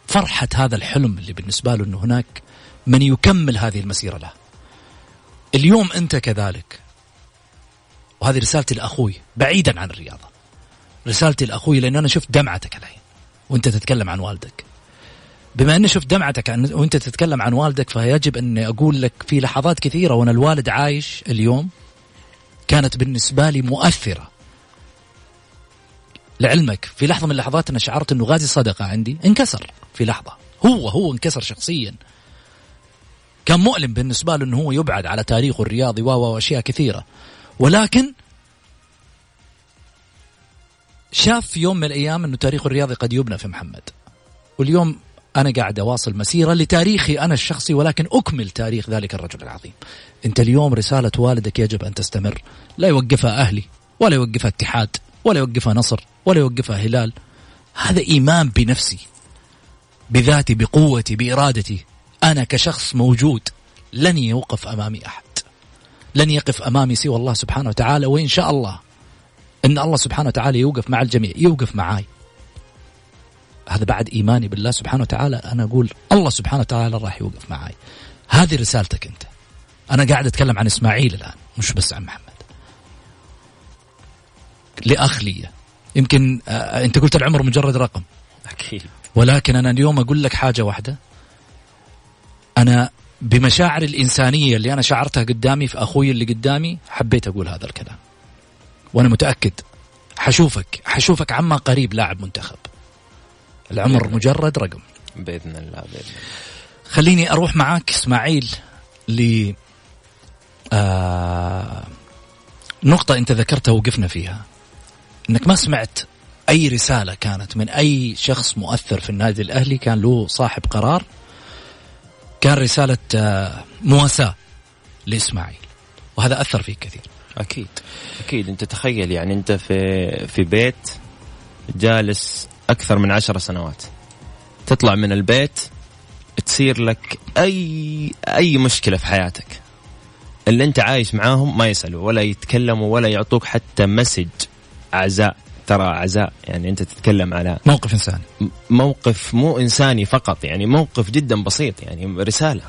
فرحة هذا الحلم اللي بالنسبة له أنه هناك من يكمل هذه المسيرة له. اليوم أنت كذلك. وهذه رسالتي لأخوي بعيدا عن الرياضة. رسالتي لأخوي لأن أنا شفت دمعتك الحين وأنت تتكلم عن والدك. بما أني شفت دمعتك عن وأنت تتكلم عن والدك فيجب أني أقول لك في لحظات كثيرة وأنا الوالد عايش اليوم كانت بالنسبة لي مؤثرة. لعلمك في لحظة من اللحظات أنا شعرت أنه غازي صدقة عندي انكسر في لحظة. هو هو انكسر شخصيا. كان مؤلم بالنسبة له أنه هو يبعد على تاريخه الرياضي وأشياء كثيرة. ولكن شاف في يوم من الأيام إنه تاريخه الرياضي قد يبنى في محمد. واليوم أنا قاعد أواصل مسيرة لتاريخي أنا الشخصي ولكن أكمل تاريخ ذلك الرجل العظيم. أنت اليوم رسالة والدك يجب أن تستمر، لا يوقفها أهلي ولا يوقفها اتحاد ولا يوقفها نصر ولا يوقفها هلال. هذا إيمان بنفسي بذاتي بقوتي بإرادتي أنا كشخص موجود لن يوقف أمامي أحد. لن يقف أمامي سوى الله سبحانه وتعالى وإن شاء الله إن الله سبحانه وتعالى يوقف مع الجميع يوقف معاي هذا بعد إيماني بالله سبحانه وتعالى. أنا أقول الله سبحانه وتعالى راح يوقف معاي. هذه رسالتك أنت. أنا قاعد أتكلم عن إسماعيل الآن مش بس عن محمد. لأخ لي. يمكن آه أنت قلت العمر مجرد رقم. أكيد. ولكن أنا اليوم أقول لك حاجة واحدة. أنا بمشاعر الإنسانية اللي أنا شعرتها قدامي في أخوي اللي قدامي حبيت أقول هذا الكلام. وأنا متأكد. حشوفك حشوفك عما قريب لاعب منتخب. العمر مجرد رقم. بإذن الله بإذن الله. خليني أروح معاك إسماعيل ل آه نقطة أنت ذكرتها وقفنا فيها. أنك ما سمعت أي رسالة كانت من أي شخص مؤثر في النادي الأهلي كان له صاحب قرار كان رسالة آه مواساة لإسماعيل. وهذا أثر فيك كثير. أكيد أكيد. أنت تخيل يعني أنت في في بيت جالس أكثر من عشر سنوات. تطلع من البيت تصير لك أي أي مشكلة في حياتك. اللي أنت عايش معاهم ما يسألوا ولا يتكلموا ولا يعطوك حتى مسج. عزاء ترى عزاء يعني أنت تتكلم على موقف إنساني. موقف مو إنساني فقط يعني موقف جدا بسيط يعني رسالة.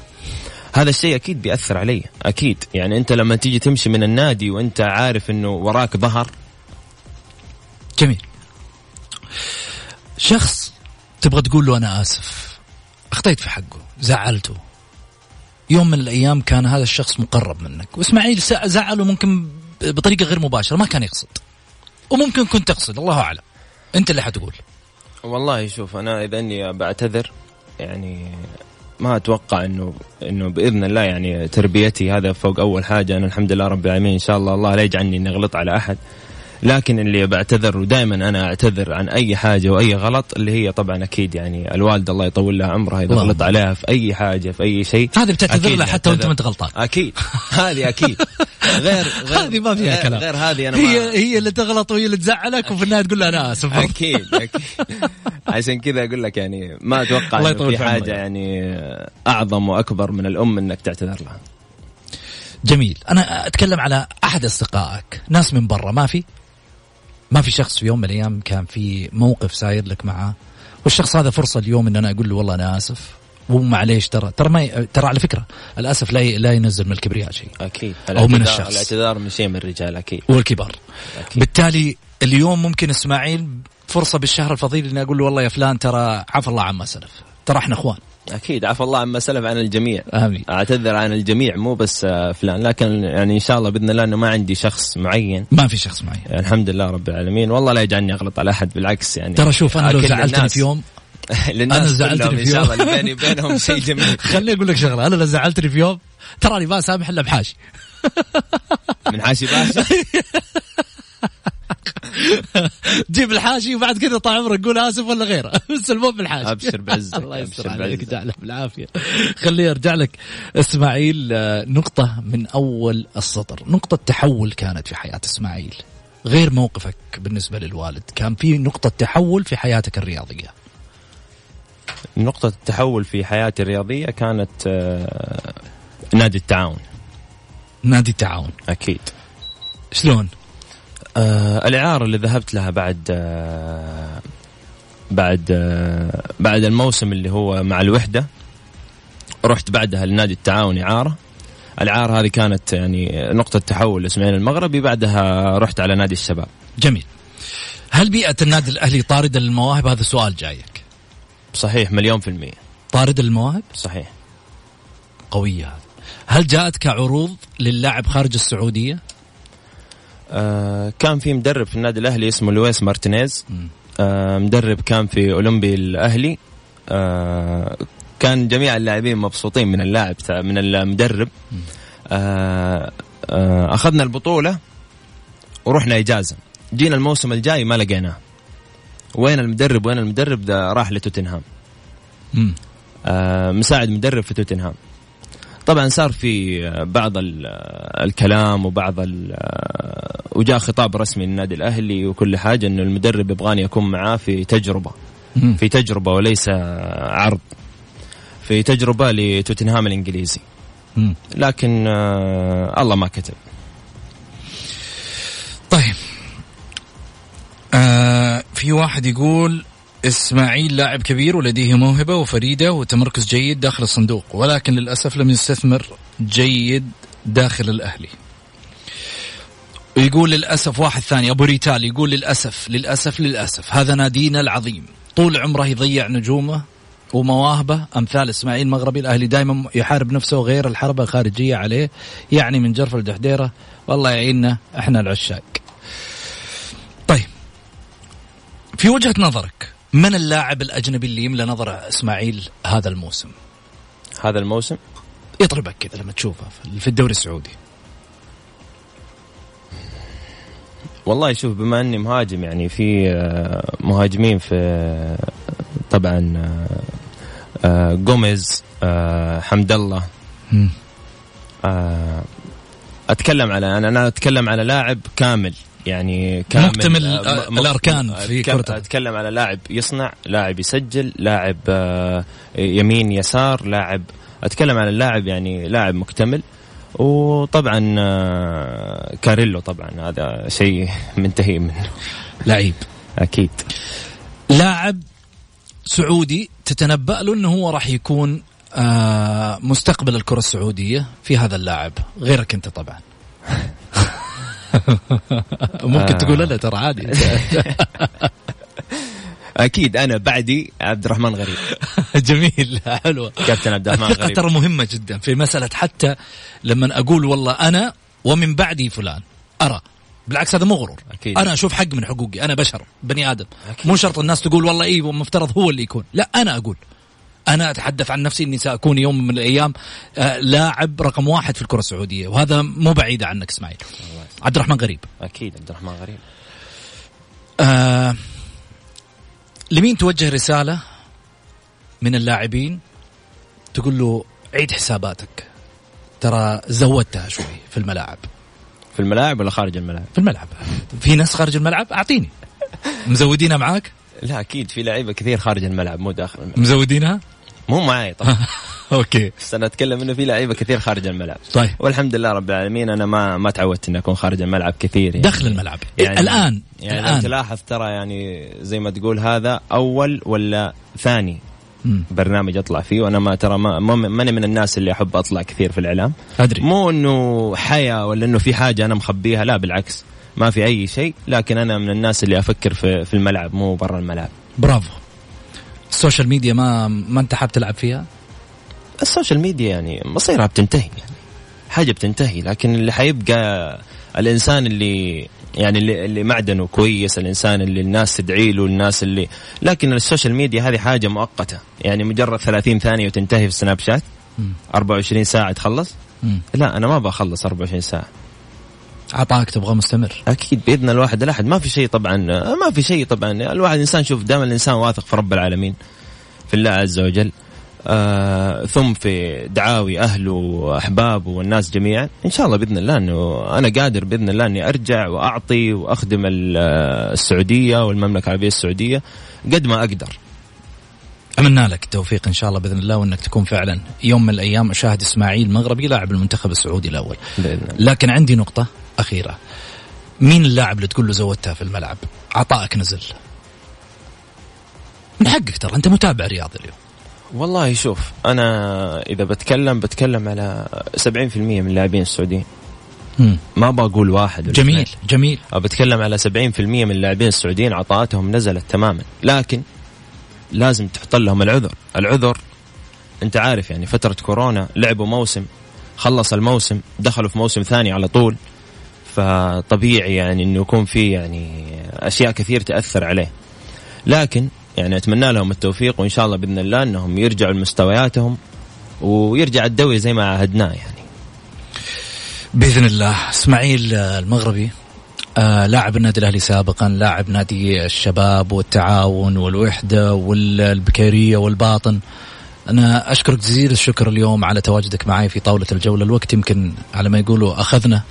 هذا الشيء أكيد بيأثر علي أكيد. يعني أنت لما تيجي تمشي من النادي وأنت عارف إنه وراك ظهر جميل. شخص تبغى تقول له أنا آسف. أخطيت في حقه. زعلته. يوم من الأيام كان هذا الشخص مقرب منك. وإسماعيل زعله ممكن بطريقة غير مباشرة. ما كان يقصد. وممكن كنت تقصد. الله أعلم. أنت اللي حتقول. والله شوف أنا إذا إني بعتذر يعني ما أتوقع انه إنه بإذن الله يعني تربيتي هذا فوق أول حاجة. أنا الحمد لله رب العالمين إن شاء الله الله لا يجعلني إني أغلط على أحد. لكن اللي بعتذر ودائما أنا أعتذر عن أي حاجة وأي غلط اللي هي طبعا أكيد يعني الوالده الله يطول لها عمرها إذا غلط عليها في أي حاجة في أي شيء هذه بتعتذر لها حتى وأنت ما انت غلطان أكيد. هذه أكيد. غير غير هذه ما فيها كلام. غير هذه أنا هي هي اللي تغلط وهي اللي تزعلك وفي النهاية تقول لها أنا أسف. أكيد أكيد. عشان كذا أقول لك يعني ما أتوقع الله يطول في حاجة يعني أعظم وأكبر من الأم إنك تعتذر لها. جميل. أنا أتكلم على أحد أصدقائك. ناس من برا ما في؟ ما في شخص في يوم من الأيام كان في موقف ساير لك معاه والشخص هذا فرصة اليوم إن أنا أقول له والله أنا آسف ومعليش ترى ترى ما ي... ترى على فكرة الاسف لا ي... لا ينزل من الكبرياء شيء. أكيد. أو من الشخص. الاعتذار من شيء من الرجال أكيد. والكبار. أكيد. بالتالي اليوم ممكن إسماعيل فرصة بالشهر الفضيل إني أقول له والله يا فلان ترى عفى الله عما سلف ترى إحنا إخوان. أكيد. عفى الله عما سلف عن الجميع. آمين. أعتذر عن الجميع مو بس فلان. لكن يعني إن شاء الله بإذن الله إنه ما عندي شخص معين. ما في شخص معين. يعني الحمد لله رب العالمين. والله لا يجعلني أغلط على أحد بالعكس يعني. ترى شوف أنا لو زعلتني في يوم أنا زعلتني في يوم. بيني وبينهم شيء جميل. خليني أقول لك شغلة أنا لو زعلتني في يوم تراني ما سامح إلا بحاشي. من حاشي باشا؟ جيب الحاشي وبعد كذا طال عمرك قول آسف ولا غيره. بس المهم بالحاشي أبشر بعزك الله يستر عليك يجعله بالعافية. خليني ارجع لك. إسماعيل نقطة من أول السطر. نقطة تحول كانت في حياة إسماعيل. غير موقفك بالنسبة للوالد. كان في نقطة تحول في حياتك الرياضية. نقطة التحول في حياتي الرياضية كانت نادي التعاون. نادي التعاون. أكيد. شلون؟ آه الإعارة اللي ذهبت لها بعد آه بعد آه، بعد الموسم اللي هو مع الوحدة. رحت بعدها لنادي التعاون إعارة. العار هذه كانت يعني نقطة تحول لاسماعيل المغربي. بعدها رحت على نادي الشباب. جميل. هل بيئة النادي الأهلي طاردة للمواهب هذا سؤال جايك. صحيح مليون في المية. طاردة للمواهب صحيح. قوية هل جاءتك عروض للاعب خارج السعودية؟ آه كان في مدرب في النادي الأهلي اسمه لويس مارتينيز. آه مدرب كان في أولمبي الأهلي. آه كان جميع اللاعبين مبسوطين من اللاعب من المدرب. آه آه أخذنا البطولة ورحنا إجازة. جينا الموسم الجاي ما لقيناه. وين المدرب؟ وين المدرب؟ ده راح لتوتنهام. آه مساعد مدرب في توتنهام. طبعا صار في بعض الكلام وبعض وجاء خطاب رسمي للنادي الأهلي وكل حاجة إنه المدرب يبغاني اكون معاه في تجربة. في تجربة وليس عرض. في تجربة لتوتنهام الإنجليزي. لكن آه الله ما كتب. طيب. آه في واحد يقول إسماعيل لاعب كبير ولديه موهبة وفريدة وتمركز جيد داخل الصندوق ولكن للأسف لم يستثمر جيد داخل الأهلي. ويقول للأسف واحد ثاني أبو ريتال يقول للأسف للأسف للأسف هذا نادينا العظيم. طول عمره يضيع نجومه ومواهبه أمثال إسماعيل مغربي الأهلي دائما يحارب نفسه غير الحربة الخارجية عليه يعني من جرف الدحديره والله يعيننا إحنا العشاق. طيب في وجهة نظرك من اللاعب الأجنبي اللي يملى نظر إسماعيل هذا الموسم؟ هذا الموسم؟ يطربك كذا لما تشوفه في الدوري السعودي. والله شوف بما إني مهاجم يعني في آه، مهاجمين في آه، طبعا آه، جوميز حمد الله أتكلم على أنا أنا أتكلم على لاعب كامل يعني كامل مكتمل الأركان في كرة أتكلم على لاعب يصنع لاعب يسجل لاعب يمين يسار لاعب أتكلم على اللاعب يعني لاعب مكتمل. وطبعا آه، كاريلو طبعا هذا شيء منتهي منه لعيب. أكيد. لاعب سعودي تتنبأ له إنه هو راح يكون آه، مستقبل الكرة السعودية في هذا اللاعب غيرك أنت طبعا. ممكن تقول لا ترى عادي. أكيد أنا بعدي عبد الرحمن غريب. جميل حلوة. كابتن عبد الرحمن الثقه ترى مهمة جدا في مسألة حتى لما أقول والله أنا ومن بعدي فلان. أرى. بالعكس هذا مو غرور. أكيد. أنا أشوف حق من حقوقي. أنا بشر بني آدم. أكيد. مو شرط الناس تقول والله إيه مفترض هو اللي يكون. لا أنا أقول. أنا أتحدث عن نفسي إني سأكون يوم من الأيام آه لاعب رقم واحد في الكرة السعودية وهذا مو بعيد عنك إسماعيل. عبد الرحمن غريب. أكيد عبد الرحمن غريب. آه لمين توجه رسالة من اللاعبين تقول له عيد حساباتك؟ ترى زودتها شوي في الملاعب. في الملاعب ولا خارج الملاعب؟ في الملعب. في ناس خارج الملعب؟ أعطيني. مزودينها معاك؟ لا أكيد في لعيبة كثير خارج الملعب مو داخل الملعب. مزودينها؟ مو معي طبعا. أوكي. بس أنا اتكلم إنه في لعيبة كثير خارج الملعب. طيب. والحمد لله رب العالمين أنا ما ما تعودت إني أكون خارج الملعب كثير يعني. داخل الملعب. يعني الآن يعني الآن. تلاحظ ترى يعني زي ما تقول هذا أول ولا ثاني مم. برنامج أطلع فيه وأنا ما ترى ما ماني من الناس اللي أحب أطلع كثير في الإعلام. أدري. مو إنه حياة ولا إنه في حاجة أنا مخبيها لا بالعكس ما في أي شيء لكن أنا من الناس اللي أفكر في في الملعب مو برا الملعب. برافو. ال social media ما ما انت حاب تلعب فيها؟ ال social media يعني مصيرها بتنتهي يعني. حاجة بتنتهي لكن اللي حيبقى الإنسان اللي يعني اللي, اللي معدنه كويس الإنسان اللي الناس تدعي له الناس اللي لكن ال social media هذه حاجة مؤقتة. يعني مجرد 30 ثانية وتنتهي في ال Snapchat 24 ساعة تخلص؟ لا أنا ما بخلص 24 ساعة. عطاك تبغى مستمر. أكيد بإذن الواحد الأحد. ما في شيء طبعا ما في شيء طبعا. الواحد إنسان شوف دائما الإنسان واثق في رب العالمين في الله عز وجل. آه ثم في دعاوي أهله وأحبابه والناس جميعا. إن شاء الله بإذن الله إنه أنا قادر بإذن الله إني أرجع وأعطي وأخدم السعودية والمملكة العربية السعودية قد ما أقدر. أتمنى لك التوفيق إن شاء الله بإذن الله وإنك تكون فعلا يوم من الأيام أشاهد إسماعيل مغربي لاعب المنتخب السعودي بإذن الله. لكن عندي نقطة. أخيرة. مين اللاعب اللي تقول له زودتها في الملعب؟ عطائك نزل. من حقك ترى أنت متابع رياضي اليوم. والله شوف أنا إذا بتكلم بتكلم على 70% من اللاعبين السعوديين. ما بقول واحد جميل اثنين. جميل. بتكلم على 70% من اللاعبين السعوديين عطاءاتهم نزلت تماما. لكن لازم تحط لهم العذر. العذر أنت عارف يعني فترة كورونا لعبوا موسم خلص الموسم دخلوا في موسم ثاني على طول. فطبيعي يعني إنه يكون في يعني أشياء كثير تأثر عليه. لكن يعني أتمنى لهم التوفيق وإن شاء الله بإذن الله إنهم يرجعوا لمستوياتهم ويرجع الدوري زي ما عهدناه يعني. بإذن الله. إسماعيل المغربي آه لاعب النادي الأهلي سابقا لاعب نادي الشباب والتعاون والوحدة والبكيرية والباطن. أنا أشكرك جزيل الشكر اليوم على تواجدك معي في طاولة الجولة. الوقت يمكن على ما يقولوا أخذنا.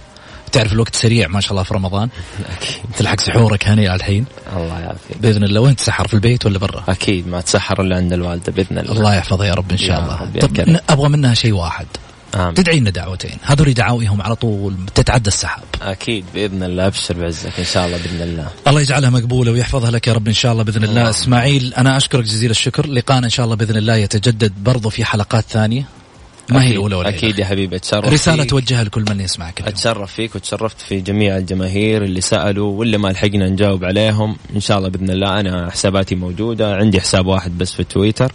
تعرف الوقت سريع ما شاء الله في رمضان. تلحق سحورك هني الحين. الله يعافيك. بإذن الله وين تسحر في البيت ولا برا؟ أكيد ما تسحر إلا عند الوالدة بإذن الله. الله يحفظها يا رب إن شاء الله. طب أبغى منها شيء واحد. آمين. تدعي لنا دعوتين. هذول دعاويهم على طول تتعدى السحاب. أكيد بإذن الله أبشر بعزك إن شاء الله بإذن الله. الله يجعلها مقبولة ويحفظها لك يا رب إن شاء الله بإذن الله. اللهم. إسماعيل أنا أشكرك جزيل الشكر. لقانا إن شاء الله بإذن الله يتجدد برضو في حلقات ثانية. ما هي الاولى ولا أكيد يا حبيبي اتشرف رساله. توجهها لكل من يسمعك اليوم. اتشرف فيك وتشرفت في جميع الجماهير اللي سألوا واللي ما لحقنا نجاوب عليهم. إن شاء الله بإذن الله أنا حساباتي موجودة. عندي حساب واحد بس في تويتر.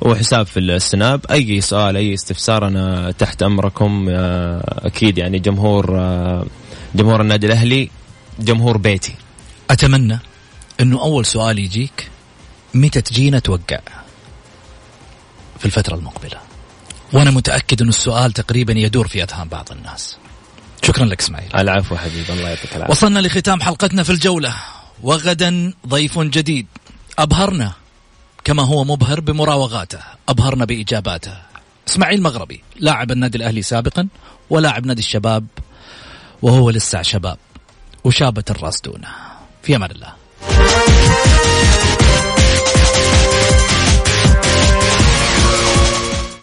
وحساب في السناب. أي سؤال أي استفسار أنا تحت أمركم آه، أكيد يعني جمهور آه، جمهور النادي الأهلي جمهور بيتي. أتمنى إنه أول سؤال يجيك متى تجينا توقع في الفترة المقبلة؟ وأنا متأكد انه السؤال تقريبا يدور في أذهان بعض الناس. شكرا لك إسماعيل. العفو حبيبي الله يعطيك العافية. وصلنا لختام حلقتنا في الجولة. وغدا ضيف جديد. أبهرنا كما هو مبهر بمراوغاته أبهرنا بإجاباته. إسماعيل مغربي لاعب النادي الأهلي سابقا ولاعب نادي الشباب وهو لسه شباب. وشابة الراس دونه. في أمان الله.